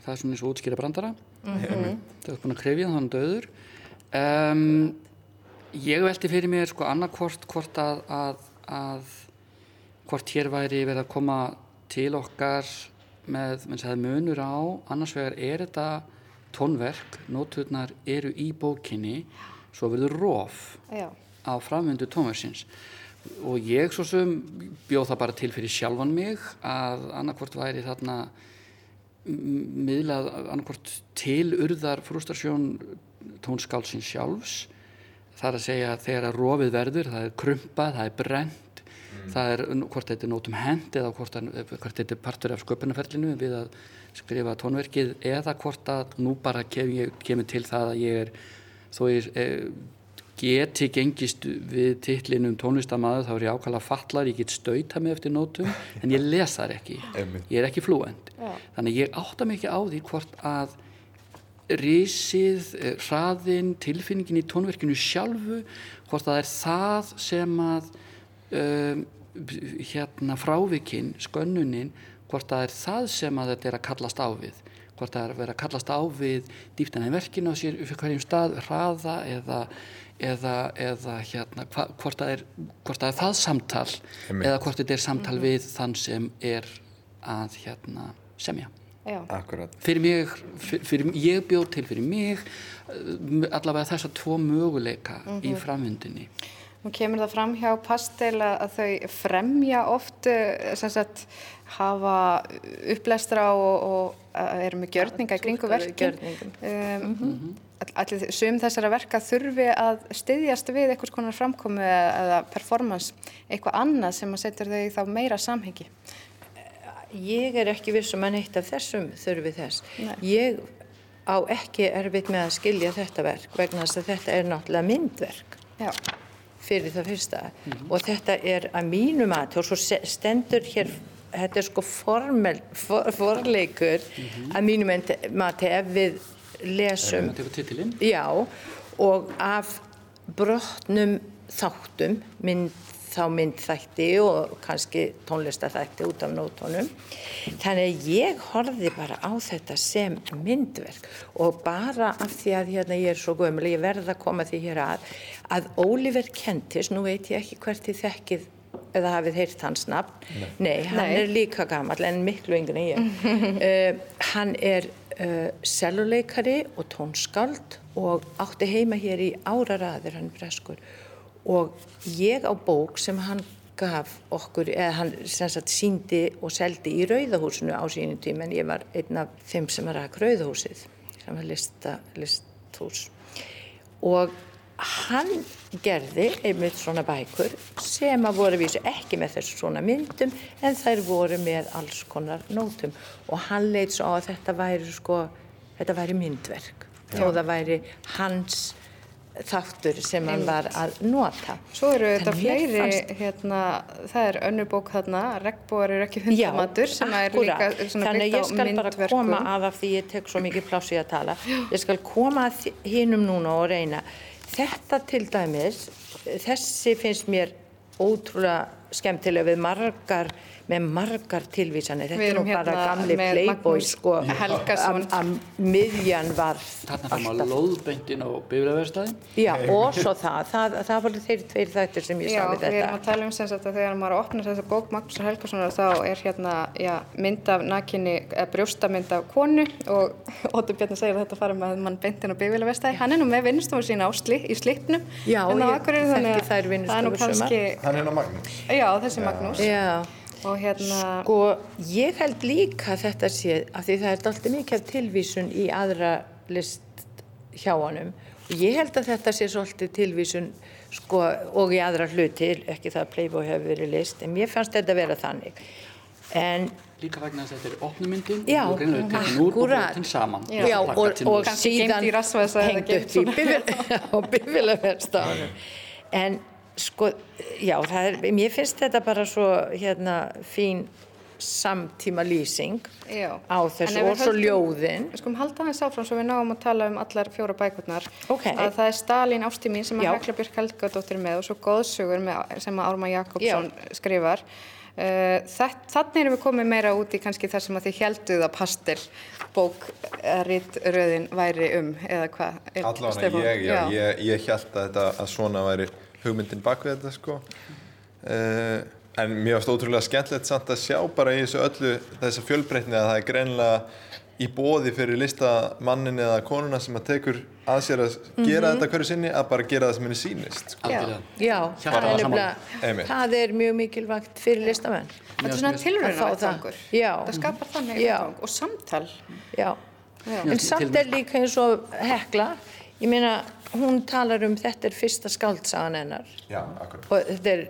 það er svona eins og útskýra brandara. Það er búin að krefja þannig döður. Um, ég velti fyrir mér sko annarkvort hvort að, að, að hvort hér væri verið að koma til okkar með, munur á, annars vegar er þetta tónverk, nóturnar eru í bókinni, svo verður rof Já, á framvindu tónversins og ég svo sem bjóð það bara til fyrir sjálfan mig að annarkvort væri þarna miðlað annarkvort til urðar frustrasjón tónskálsins sjálfs. Það er að segja að þegar að rofið verður það er krumpað, það er brent það er hvort þetta er nótum hend eða hvort, að, hvort þetta er partur af sköpunarferlinu við að skrifa tónverkið eða hvort að nú bara kem, kemur til það að ég er þó ég eh, geti gengist við titlinum tónlistamæður þá er ég ákvæmlega fallar, ég get stauta mig eftir nótum en ég les þar ekki. Ég er ekki flúend þannig að ég átta mig ekki á því hvort að risið, eh, hraðin, tilfinningin í tónverkinu sjálfu hvort að það er það sem að um, hérna frávikinn, skönnunin hvort að það er það sem að þetta er að kallast á við. Hvort það er að vera að kallast á við dýptan í verkinu á sér fyrir hverjum stað, hraða eða, eða, eða hérna, hva, hvort, það er, hvort það er það samtal Einmitt. eða hvort þetta er samtal við þann sem er að hérna, semja. Já, Akkurat. Fyrir mig, fyrir, fyrir, ég bjóð til fyrir mig uh, allavega þessa tvo möguleika í framvindinni nú kemur það fram hjá pastel að að þau fremja oft, eh, sem sagt, hafa upplestra og, og eh, eru með gjörninga í kringu túlka við verkin. gjörningum. Allir sum þessara verka þurfi að styðjast við einhvers konar framkomu eða performance, eitthvað annað sem að setja þau í þá meira samhengi. ég er ekki vissum að neitt af þessum þurfi þess. Nei. Ég á ekki erfitt með að skilja þetta verk vegna þess að þetta er náttúrulega myndverk Já, fyrir það fyrsta og þetta er að mínu mati og svo se- stendur hér þetta er sko formel, for, forleikur að mínu mati- mati ef við lesum. Já, og af brotnum þáttum, mynd, þá myndþætti og kannski tónlistaþætti út af nótónum. Þannig að ég horfði bara á þetta sem myndverk og bara af því að hérna, ég er svo gömul, ég verð að koma því hér að, að Oliver Kentis, nú veit ég ekki hvert þið þekkið eða hafið heyrt hans nafn. Nei, hann Nei. er líka gammal en miklu yngri en ég. uh, hann er seljuleikari og tónskáld og átti heima hér í áraraðir hann breskur. Og ég á bók sem hann gaf okkur, eða hann sagt síndi og seldi í Rauðahúsinu á sínum tíma en ég var einn af þeim sem var að Rauðahúsið sem var lista, listhús. Og hann gerði einmitt svona bækur sem að voru vísu ekki með þessu svona myndum en þær voru með alls konar nótum og hann leit svo á að þetta væri sko, þetta væri myndverk og það væri hans þáttur sem hann var að nota. svo eru þetta Þannig fleiri, fannst- hérna, það er önnur bók þarna, Regnbóar eru ekki Já, hundamatur sem er líka svona Þannig að byggt á ég skal bara myndverkum. koma að af því ég tek svo mikið pláss í að tala. Ég skal koma að hinnum núna og reyna. Þetta til dæmis, þessi finnst mér ótrúlega skemmtilega við margar, með margar tilvísanir. Þetta er nú bara hérna gamli playboy sko. Helgason. Að að miðjan var Þarna fyrir maður lóðböndin á bifræðverstaðin. Já, og svo það, það, það voru þeir tveir þættir sem ég Já, sá við við erum þetta. að tala um sem sagt að þegar maður opnar þessa bók Magnúsar Helgasonar þá er hérna já, mynd af nakinni, eða brjóstamynd af konu og Óttur Bjarni segir að þetta fara með mann beintin á bifílavestæði. Hann er nú með vinnustofu sína á sli, í slipnum. Já, hérna ég þekki þannig að þær það er nú kannski, Og hérna, Sko, ég held líka að þetta sé, af því það er alltaf mikið af tilvísun í aðra list hjá honum. Og ég held að þetta sé svolítið tilvísun, sko, og í aðra hluti, ekki það að Playboy hefur verið list, en mér fannst þetta vera þannig. En, Líka vegna þess að þetta er opnumyndin Já, og reynilega tekinn úr og brotin saman. Já. já, og, og Kannski síðan hengt upp í svona. bifil, á bifilaverstaðanum. En, sko, já, það er, mér finnst þetta bara svo, hérna, fín samtíma lýsing já. á þessu og svo ljóðin. Við skulum halda hans áfram svo við náum að tala um allar fjóra bækurnar. Ok. Að það er Stalin ásti mín sem að Já. Hekla Björk Helgadóttir er með og svo Góðsugur með, sem að Ármann Jakobsson skrifar. Uh, Þannig erum við komið meira út í kannski þar sem að þið helduð að pastel bók eða ritröðin væri um eða hvað? er- Allavega Stefán? ég, já, ég, ég held að, þetta, að svona væri hugmyndin bak við þetta sko. Uh, en mér varst ótrúlega skemmtilegt samt að sjá bara í þessu öllu þessa fjölbreytni að það er greinlega í bóði fyrir listamannin eða konuna sem að tekur að sér að gera þetta hverju sinni að bara gera það sem henni sýnist sko. Algjörlega. Já, það er, Einmitt. það er mjög mikilvægt fyrir listamenn. Þetta er svona tilraunavettvangur. það. Já. Það skapar þannig Já. vettvang og samtal. Já. Já. En samt er líka eins og Hekla, ég meina, hún talar um þetta er fyrsta skáldsagan hennar Já, og þetta er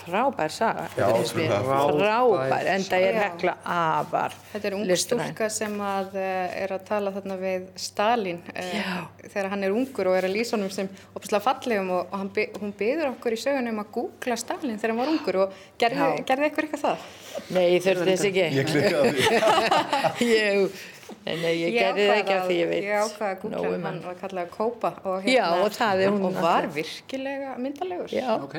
frábær saga. Já, ótrúlega. Frábær, en það er Já. Hekla afar Þetta er ung stúlka sem að uh, er að tala þarna við Stalin uh, þegar hann er ungur og er að lýsa honum sem opslega fallegum og, og hann, by- hún byður okkur í sögunum að googla Stalin þegar hann var ungur og gerði, Já. gerði eitthvað eitthvað það? Nei, ég þurfti þess ekki. Ég klikkaði ég, nei, nei, ég gerði það ekki af því ég veit. Ég ákvaði að googla um hann, hann hann. var kallað Kópa og, Já, og það er hún og var náttúrulega. virkilega myndalegur. Já, Ok.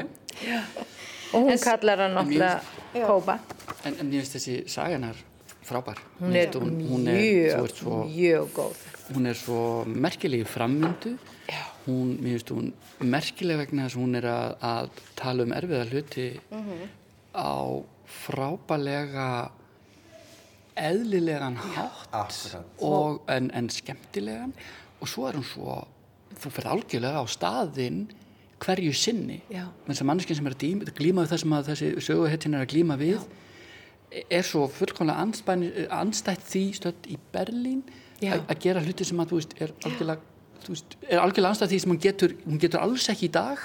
og hún kallar hann náttúrulega Já. Kópa. En, en ég veist þessi saganar frábær. Hún er Hún- hún er- mjög, svo- mjög góð. hún er svo merkileg í frammyndu Já. hún, mér finnst hún merkileg vegna þess að hún er að, að tala um erfiða hluti á frábælega eðlilegan hátt og, en, en skemmtilegan og svo er hún svo þú ferð algjörlega á staðinn hverju sinni Já. þess að manneskinn sem er að glíma við það sem að þessi söguhettin er að glíma við er svo fullkomlega anstætt, anstætt því stödd í Berlín Já. að gera hluti sem að þú veist er algjörlega, þú veist, er algjörlega anstætt því sem hún getur, hún getur alls ekki í dag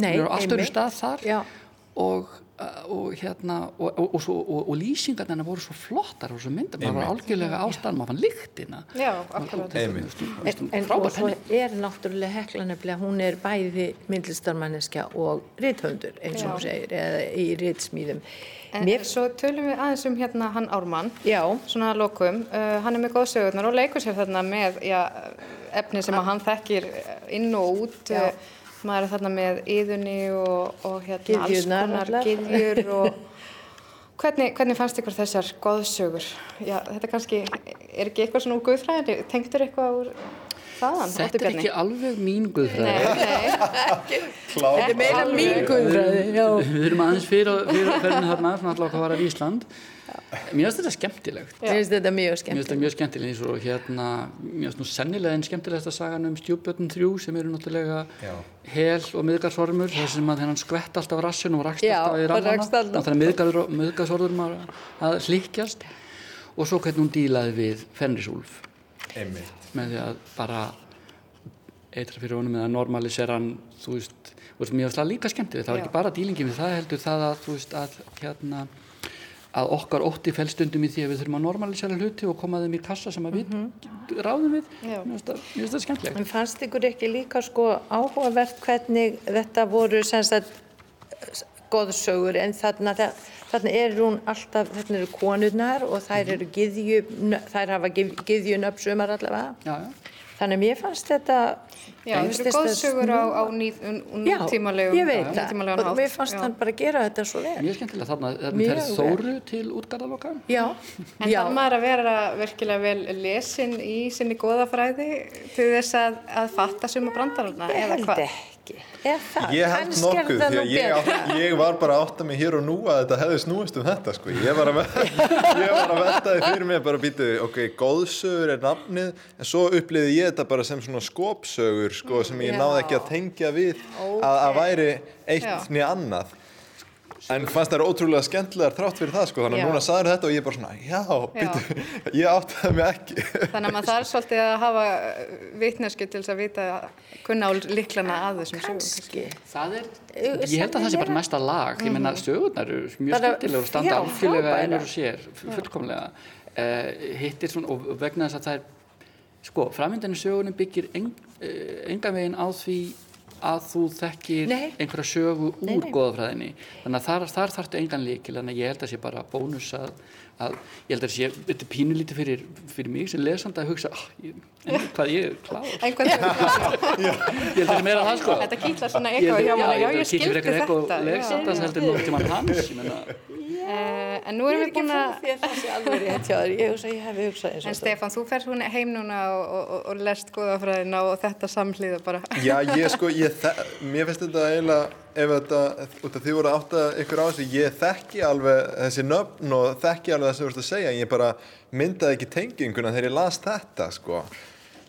Nei, hún er á allt öðru einmitt. stað þar Já. og og hérna og, og, og, svo, og, og lýsingarna voru svo flottar og svo myndar, maður var algjörlega ástæðan maður fann. Einmitt. En, svo er náttúrulega hekla nefnilega, hún er bæði myndlistarmanneska og rithöndur eins og hún segir, eða í ritsmíðum. En Mér, svo tölum við aðeins um hérna hann Ármann, já, svona að lokum. Uh, hann er með góðsögurnar og leikur sér þarna með já, efni sem að hann þekkir inn og út. Já. Maður er þarna með yðunni og, og hérna alls Gyðjurnar konar allar. gyðjur og hvernig, hvernig fannst ykkur þessar góðsögur? Já, þetta kannski, er ekki eitthvað svona úr guðfræðinni? Tengdur eitthvað úr þaðan? Þetta er ekki alveg mín guðfræði þetta er meira mín guðræði, já. Við erum aðeins fyrir, ferðin þarna, svona allavega hvað var af Ísland. Mér finnst þetta skemmtilegt. Mér finnst þetta mjög Mér finnst þetta mjög skemmtilegt eins og hérna, mér finnst nú sennilega einn skemmtilegasta sagan um stjúpbötun þrjú sem eru náttúrulega Já. hel og miðgarsormur þar sem að hennan skvett alltaf rassin og rakst alltaf í rannana alltaf. þannig að miðgarsormur að, að hlikkjast og svo hvernig hún dílaði við Fenrisúlf Einmitt. Með því að bara eitra fyrir honum eða normalisera hann þú veist, þú veist finnst það líka skemmtilegt það var ekki bara dílingin við það heldur það að þú veist að hérna að okkar ótti fælstundum í því að við þurfum að normalisera hluti og koma þeim í kassa sem að við ráðum við. Mér finnst það- það skemmtilegt. En fannst ykkur ekki líka sko áhugavert hvernig þetta voru sem sagt goðsögur en þarna, þarna er hún alltaf, þarna eru konurnar og þær eru gyðju, þær hafa gyðjunöfn sumar allavega. já, já. Þannig að mér fannst þetta... Já, þetta finnst eru góðsögur á, á ný, Já, ég veit það. Og mér fannst Já. hann bara gera þetta svo vel. mjög skemmtilega þarna þarna Mjög fer vel. Þóru til útgarðaloka Já, En já. þarf maður að vera virkilega vel lesin í sinni goðafræði til þess að, að fatta suma brandarana Ég eða held hvað? Ekki. Ég held nokkuð því að ég, átt, ég var bara að átta mig hér og nú að þetta hefði snúist um þetta sko. Ég var að, ve- ég var að velta því fyrir mig bara býtu, ok, góðsögur er nafnið en svo upplýði ég þetta bara sem svona skopsögur sko, sem ég Já. náði ekki að tengja við að, að væri eitt nýja annað. En fannst það ótrúlega skemmtilegar þrátt fyrir það sko, þannig Já. að núna sagður þetta og ég bara svona, já, býtu, ég áttaði mig ekki. Þannig að maður þarf svolítið að hafa vitnesku til þess að vita kunna á liklana að þessum sögum. Kannski. það er, ég held að það sé bara næsta lag ég meina sögurnar eru mjög skemmtilega og standa já, frábærar. einar og sér fullkomlega uh, hittir svona og vegna þess að það er sko, framvindinu sögunum byggir uh, enga veginn á því að þú þekkir Nei. einhverja sögu úr Nei, nei. goðafræðinni þannig að þar, þar þarftu engan líkil að ég held að sé bara bónus að, að ég held að sé, þetta er pínulítið fyrir, fyrir mig sem lesanda að hugsa ah, ég, en hvað ég er veginn, ég held að það er meira það sko þetta kýtlar svona Ég eitthvað já held ég að skildi frekar þetta. eitthvað já. legsandans heldur nú tímann hans ég meina Eh, En nú erum við búin að, Ég er ekki frá því að það sé alveg rétt hjá þér. Ég hugsa að ég hef hugsað eins og en Stefán, þú fer svona heim núna og, og, og, og lest góðafræðina og þetta samhlýða bara. Já, ég sko, ég mér finnst þetta eiginlega, ef þetta, út af því voru átt að ykkur á þessu, ég þekki alveg þessi nöfn og þekki alveg það sem þú ert að segja, en ég bara myndaði ekki tenginguna þegar ég las þetta, sko.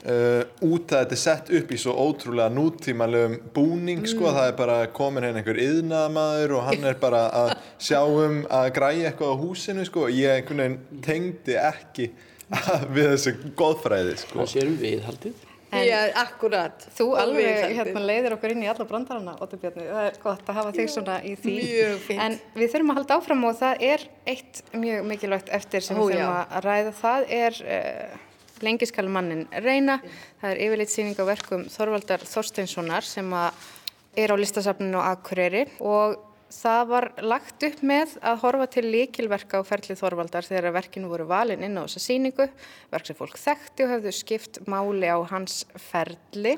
Uh, út að þetta er sett upp í svo ótrúlega nútímalegum búning, sko, það er bara komin hérna einhver yðnaðamaður og hann er bara að sjá um að græja eitthvað á húsinu, sko, ég einhvern veginn tengdi ekki við þessu góðfræði, sko. það sérum viðhaldið En- Já, akkurat. Þú alveg hérna, leiðir okkur inn í alla brandarana, Óttur Bjarni. Það er gott að hafa þig svona í því. mjög fínt. En við þurfum að halda áfram og það er eitt mjög mikilvægt eftir sem Ó, við já. þurfum að ræða. Það er uh, lengi skal mannin reyna. Það er yfirleitt síning á verkum Þorvaldar Þorsteinssonar sem er á listasafninu á Akureyri. Og það var lagt upp með að horfa til líkilverka á ferlið Þorvaldar þegar verkinu voru valin inn á þessa síningu, verk sem fólk þekkti og höfðu skipt máli á hans ferli.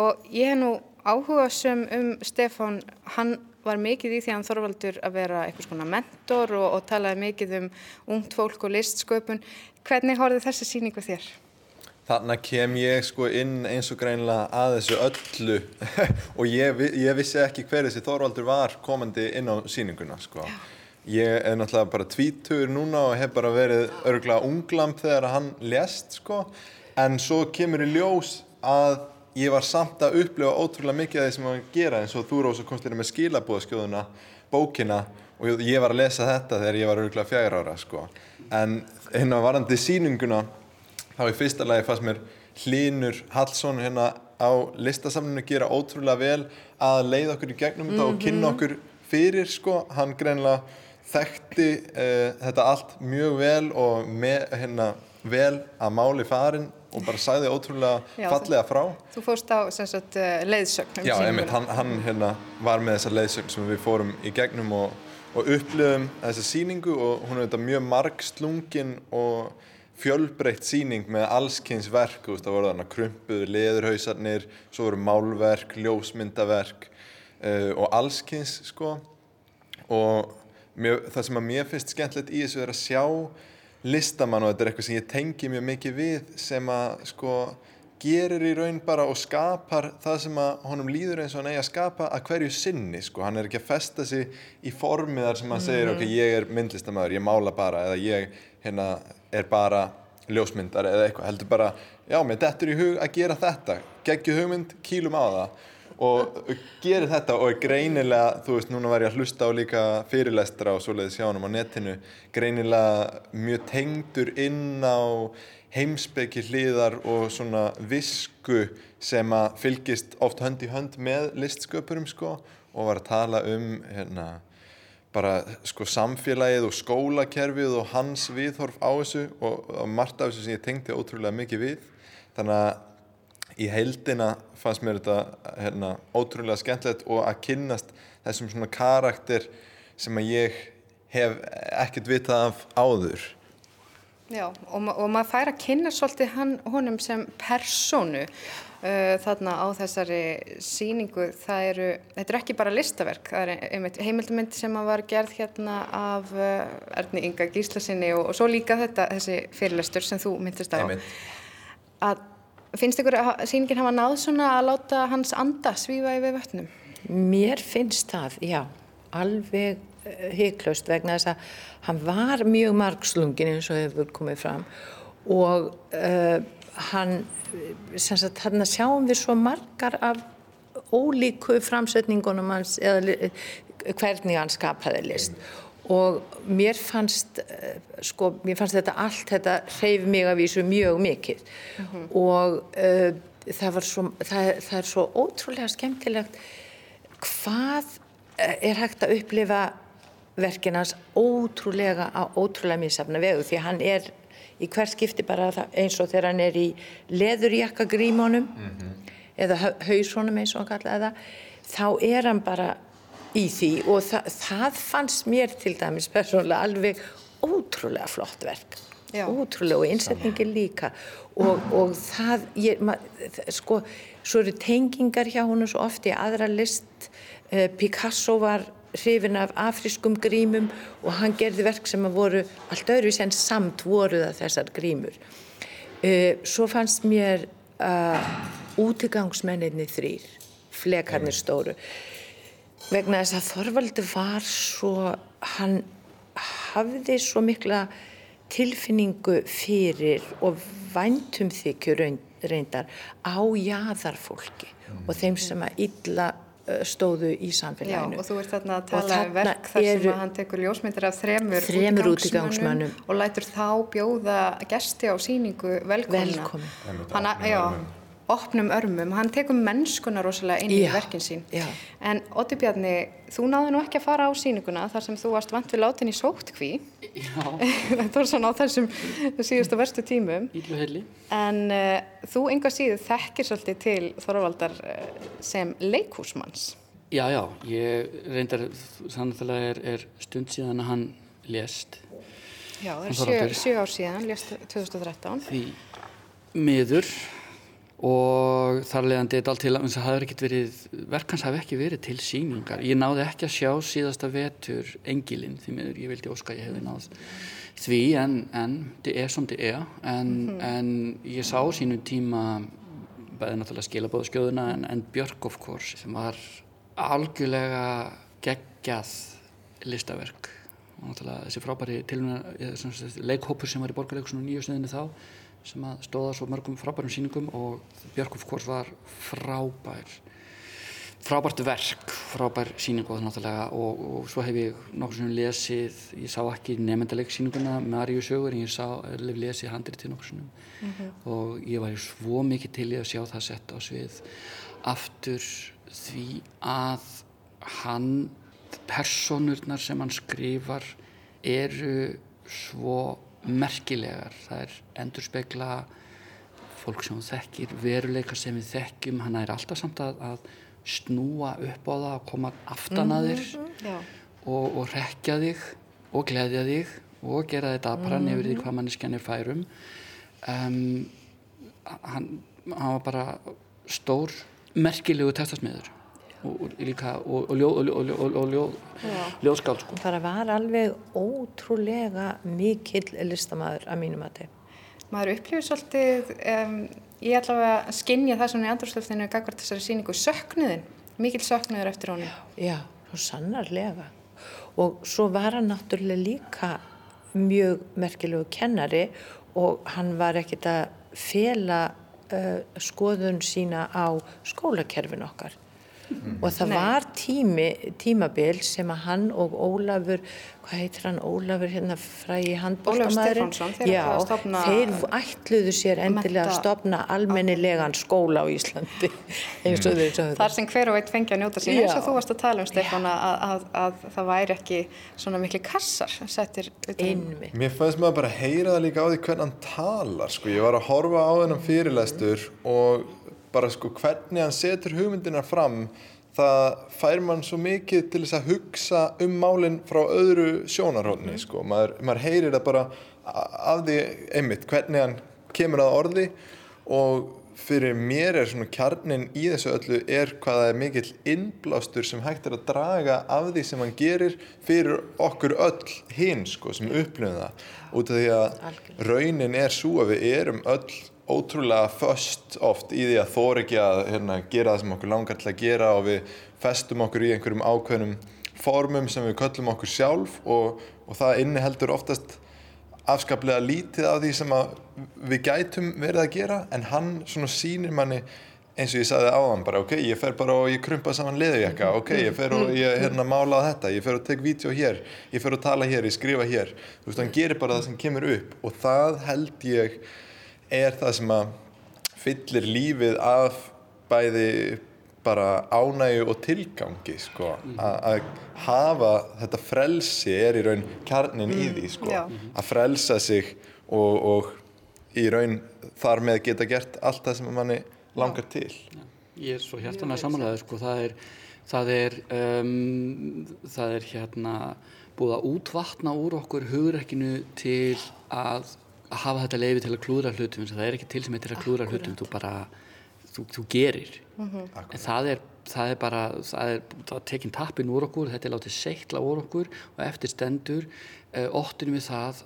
Og ég hef nú áhuga sem um Stefán, hann var mikið í því að hann Þorvaldur að vera einhvers konar mentor og, og talaði mikið um ungt fólk og listsköpun. Hvernig horfði þessi síningu þér? Þarna kem ég sko inn eins og greinlega að þessu öllu og ég, ég vissi ekki hver þessi Þorvaldur var komandi inn á sýninguna sko. Ég er náttúrulega bara tvítur núna og hef bara verið örgulega unglamp þegar hann lést sko. En svo kemur í ljós að ég var samt að upplifa ótrúlega mikið af því sem að gera eins og þú Rósa komst þér með skilabúðaskjóðuna, bókina og ég- var að lesa þetta þegar ég var örgulega fjagur ára sko. En inn á varandi sýninguna þá í fyrsta lagi fannst mér Hlynur Hallsson hérna á listasamlinu gera ótrúlega vel að leiða okkur í gegnum þetta og kynna okkur fyrir sko, hann greinlega þekkti uh, þetta allt mjög vel og með, hérna, vel að máli farin og bara sagði ótrúlega Já, fallega frá. Þú fórst á sagt, eh, leiðsögn um Já, einmitt, hann, hann hérna, var með þessa leiðsögn sem við fórum í gegnum og, og upplöðum þessa sýningu og hún er þetta mjög margslungin og fjölbreytt sýning með allskynns verk, það voru þarna krumpuður, leðurhausarnir, svo voru málverk, ljósmyndaverk uh, og allskynns, sko. Og mjög, það sem að mér finnst skemmtilegt í þessu er að sjá listamann og þetta er eitthvað sem ég tengi mjög mikið við sem að, sko, gerir í raun bara og skapar það sem að honum líður eins og hann eigi að skapa að hverju sinni, sko, hann er ekki að festa sig í formiðar sem hann segir, ok, ég er myndlistamæður, ég mála bara eða ég, hérna, er bara ljósmyndar eða eitthvað, heldur bara já, mér dettur í hug að gera þetta. Geggju hugmynd, kýlum á það og gerir þetta og er greinilega, þú veist, núna var ég að hlusta á líka fyrirlestra og svoleiðis hjá hann á netinu, greinilega mjög tengdur inn á heimsbyggi hliðar og svona visku sem að fylgist oft hönd í hönd með listsköpurum sko og var að tala um hérna bara sko samfélagið og skólakerfið og hans viðhorf á þessu og, og margt af þessu sem ég tengdi ótrúlega mikið við. Þannig að í heildina fannst mér þetta hérna, ótrúlega skemmtilegt og að kynnast þessum svona karakter sem að ég hef ekkert vitað af áður Já, og, ma og maður fær að kynna svolítið hann, honum sem personu uh, þarna á þessari síningu. Það eru, þetta er ekki bara listaverk, það er einmitt heimildumynd sem var gerð hérna af uh, Erni Inga Gíslasinni og, og svo líka þetta, þessi fyrirlestur sem þú myndist á. Að, finnst ykkur að síningin hafa náð svona að láta hans anda svífa yfir vötnum? Mér finnst það, já, alveg heiklaust vegna þess að hann var mjög margslungin eins og hefur komið fram og uh, hann, sem sagt, hann sjáum við svo margar af ólíku framsetningunum hans eða hvernig hann skapaði list og mér fannst uh, sko, mér fannst þetta allt þetta hreyf mig að vísu mjög mikið. Og uh, það var svo það, það er svo ótrúlega skemmtilegt hvað eh, er hægt að upplifa verkinans ótrúlega á ótrúlega misafna vegu. Því hann er í hver skipti bara eins og þegar hann er í leðurjakka grímónum eða hau- hausunum eins og hann kallaði það þá er hann bara í því og það, það fannst mér til dæmis persónulega alveg ótrúlega flott verk. Já. ótrúlega og innsetningin líka. Og, og það ég, ma, það- sko, svo eru tengingar hjá honum svo oft í aðra list. Uh, Picasso var hrifin af afriskum grímum og hann gerði verk sem að voru allt öðru sem samt voru það þessar grímur. Uh, svo fannst mér uh, útigangsmenninni þrýr flekarnir stóru vegna þess að Þorvaldur var svo hann hafði svo mikla tilfinningu fyrir og væntum þykju reyndar á jaðarfólki og þeim sem að illa stóðu í Já, samfélaginu. og þú ert þarna að tala um verk þar sem að hann tekur ljósmyndir af þremur, Þremur útigangsmönnum. og lætur þá bjóða gesti á síningu velkomna. Velkomin. Hann, já, opnum örmum. Hann tekur mennskuna rosalega inn í Já, verkin sín. já. En Otti Bjarni, þú náðu nú ekki að fara á síninguna þar sem þú varst vant við látin í sóttkví. Já, Þetta var svona á þessum síðustu verstu tímum. En uh, þú enga síðu þekkir svolítið til Þorvaldar uh, sem leikhúsmanns. Já, já, ég reyndar, þannig að er, er stund síðan að hann lést Já, það er sjö, sjö ár síðan, lést 2013. því miður og þar leiðandi þetta allt til að það hefur ekkert verið, verkans hafi ekki verið til síningar. Ég náði ekki að sjá síðasta vetur engilinn því miður, ég vildi óska ég hefði náð því en, en það er som það er. En, en ég sá sínum tíma bæði náttúrulega skilabóða skjóðuna en, en Björk of course sem var algjörlega geggjað listaverk. Og náttúrulega þessi frábæri tilhuna leikhópur sem var í borgarleikusinu nýju sniðinu þá sem að stóða svo mörgum frábærum síningum og Björk of course var frábær frábært verk, frábær síning og náttúrulega. Og, og svo hef ég nokkur sem lesið, ég sá ekki nefndaleg síninguna Maríu sögur en ég sá, hef lesið handrið til nokkur sinnum og ég var svo mikið til í að sjá það sett á svið. Aftur því að hann personurnar sem hann skrifar eru svo merkilegar. Það er endurspegla fólk sem hún þekkir, veruleika sem við þekkjum, hann er alltaf samt að, að snúa upp á það að koma aftan að þér Já. og, og rekja þig og gleðja þig og gera þetta aðbrann yfir því hvað manneskjan er færum um, hann, hann var bara stór merkilegu testasmiður og, og líka og, og, ljó, og, ljó, og, og ljó, ljóðskáld sko. bara var alveg ótrúlega mikill listamæður að mínum að Maður upplifir svolítið, um, ég ætla að skinja það svona í andrúrslöftinu gagvart þessari síningu, söknuðin, mikil söknuður eftir honum. Já, svo sannarlega. Og svo var hann náttúrulega líka mjög merkilegu kennari og hann var ekkit að fela uh, skoðun sína á skólakerfin okkar. Og það Nei. var tími, tímabil sem að hann og Ólafur, hvað heitir hann, Ólafur hérna frægi handbóltamæðurinn? Stefánsson, þeir ætluðu að stofna- þeir ætluðu sér endilega að stopna almennilegan skóla á Íslandi, eins og þeir sögðu. Þar sem hver og einn fengi að njóta sín, eins og þú varst að tala um, Stefán, að, að, að það væri ekki svona miklu kassar settir Einmitt. Mér fannst maður bara að heyra það líka á því hvernig hann talar sko. Ég var að horfa á þennan fyrirlestur og bara sko hvernig hann setur hugmyndinar fram það fær mann svo mikið til þess að hugsa um málinn frá öðru sjónarhóðni sko. Maður, maður heyrir það bara af því einmitt hvernig hann kemur að orði og fyrir mér er svona kjarnin í þessu öllu er hvað það er mikill innblástur sem hægt er að draga af því sem hann gerir fyrir okkur öll hinn sko sem upplifum það. Út af því að raunin er svo að við erum öll ótrúlega föst oft í því að þóra ekki að hérna, gera það sem okkur langar til að gera og við festum okkur í einhverjum ákveðnum formum sem við köllum okkur sjálf og, og það inniheldur oftast afskaplega lítið af því sem við gætum verið að gera en hann svona sýnir manni eins og ég sagði áðan bara ok, ég fer bara og ég krumpa saman leðujakka ok, ég fer og ég hérna mála þetta ég fer og tek vídeo hér, ég fer og tala hér ég skrifa hér, þú veist, hann gerir bara það sem kemur upp og það held ég er það sem að fyllir lífið af bæði bara ánægu og tilgangi sko, A- að hafa þetta frelsi er í raun kjarnin í því sko, já. að frelsa sig og, og í raun þar með geta gert allt það sem manni langar til. Ég er svo hjartanlega samanlega sko, það er, það er, um, það er hérna búið að útvatna úr okkur hugrekkinu til að að hafa þetta leifi til að klúðra hlutum það er ekki til sem heitir að klúðra hlutum þú bara, þú, þú gerir. En það er, það er bara það er, það er tekinn tappin úr okkur þetta er látið seikla úr okkur og eftir stendur uh, óttinu við það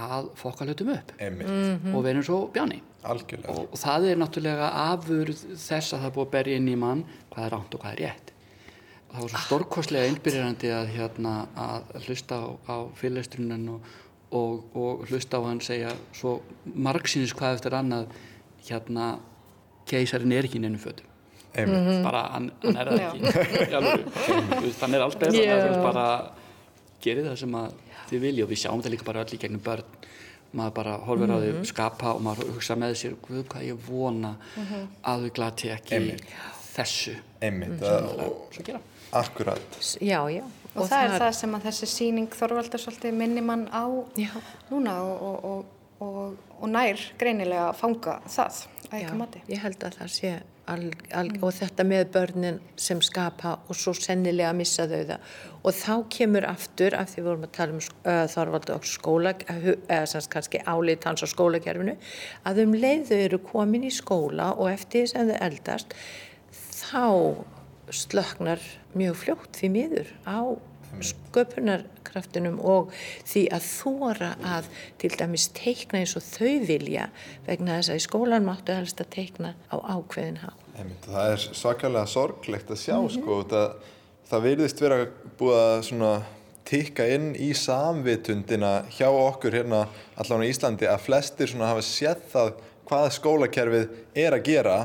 að fokka hlutum upp. Einmitt, og verðum svo bjáni algjörlega. Og, og það er náttúrulega afurð þess að það búið að berja inn í mann hvað er ránt og hvað er rétt. Og það var svo stórkostlega einbyrjandi að, hérna, að hlusta á, á fyrirlestrunin og, og, og hlusta á hann segja svo margsýnis hvað eftir annað hérna keisarin er ekki í neinum fötum. Einmitt, bara hann, hann er það ekki. Hann er alltaf yeah. bara gerir það sem að þið vilja og við sjáum þetta líka bara öll í gegnum börn. Maður bara horfir á þau skapa og maður hugsa með sér Guð hvað ég vona að þau glati ekki Einmitt. þessu. Einmitt. Að, og, svo gera. Akkurat. Já, já. Og, það er það sem að þessi síning Þorvaldar svolítið minni mann á Já. núna og, og, og, og, og nær greinilega að fanga það að eitthvað mati. ég held að það sé al, al, og þetta með börnin sem skapa og svo sennilega missa þau það og þá kemur aftur af því við vorum að tala um uh, Þorvald og skóla eða sem sagt kannski álit hans á skólakerfinu að um leið þau eru komin í skóla og eftir því sem þau eldast þá slöknar mjög fljótt því miður á sköpunarkraftinum og því að þóra að til dæmis teikna eins og þau vilja vegna þess að í skólan máttu helst að teikna á ákveðin há. Það er svakalega sorglegt að sjá sko, það, það virðist vera búið að tikka inn í samvitundina hjá okkur hérna allan á Íslandi að flestir hafa séð það hvað skólakerfið er að gera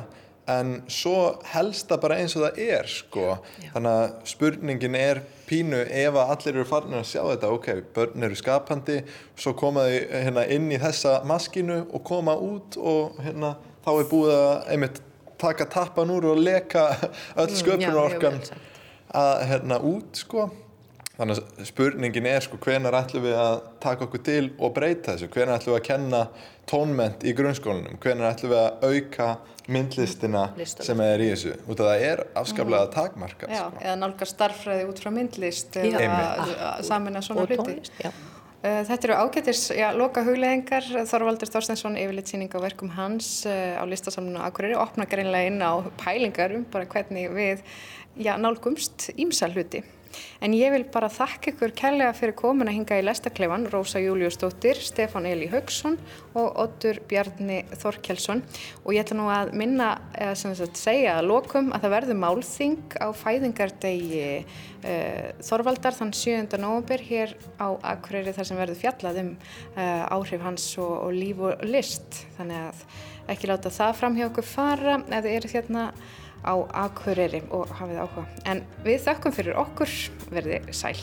en svo helst það bara eins og það er sko. þannig að spurningin er pínu ef að allir eru farin að sjá þetta ok, börn eru skapandi svo koma þau hérna inn í þessa maskinu og koma út og hérna þá er búið að einmitt taka tappan úr og leka öll Mm, já, sagt. að hérna út sko Þannig að spurningin er sko hvenar ætlum við að taka okkur til og breyta þessu, hvenar ætlum við að kenna tónment í grunnskólanum, hvenar ætlum við að auka myndlistina Listina. sem er í þessu, út af það er afskaplega takmarkað. Já, Sko. eða nálgar starffræði út frá myndlist eða Einmitt. samina svona og hluti. Uh, Þetta eru ágættis, já, loka hugleðingar, Þorvaldur Þorstensson yfirlitsýning á verkum hans uh, á listasamlinu Akureyri, opna greinlega inn á pælingar um bara hvernig við, já, nálgumst ímsa hluti. En ég vil bara þakka ykkur kærlega fyrir komuna hinga í lestarklefan, Rósa Júliusdóttir, Stefán Eli Haugsson og Oddur Bjarni Þorkelsson og ég ætla nú að minna, eða sem sagt segja að lokum að það verður málþing á fæðingardegi uh, Þorvaldar þann 7. november hér á Akureyri þar sem verður fjallað um uh, áhrif hans og, og líf og list þannig að ekki láta það fram hjá okkur fara ef þið eru hérna á Akureyri og hafið áhuga. En við þökkum fyrir okkur, verði sæl.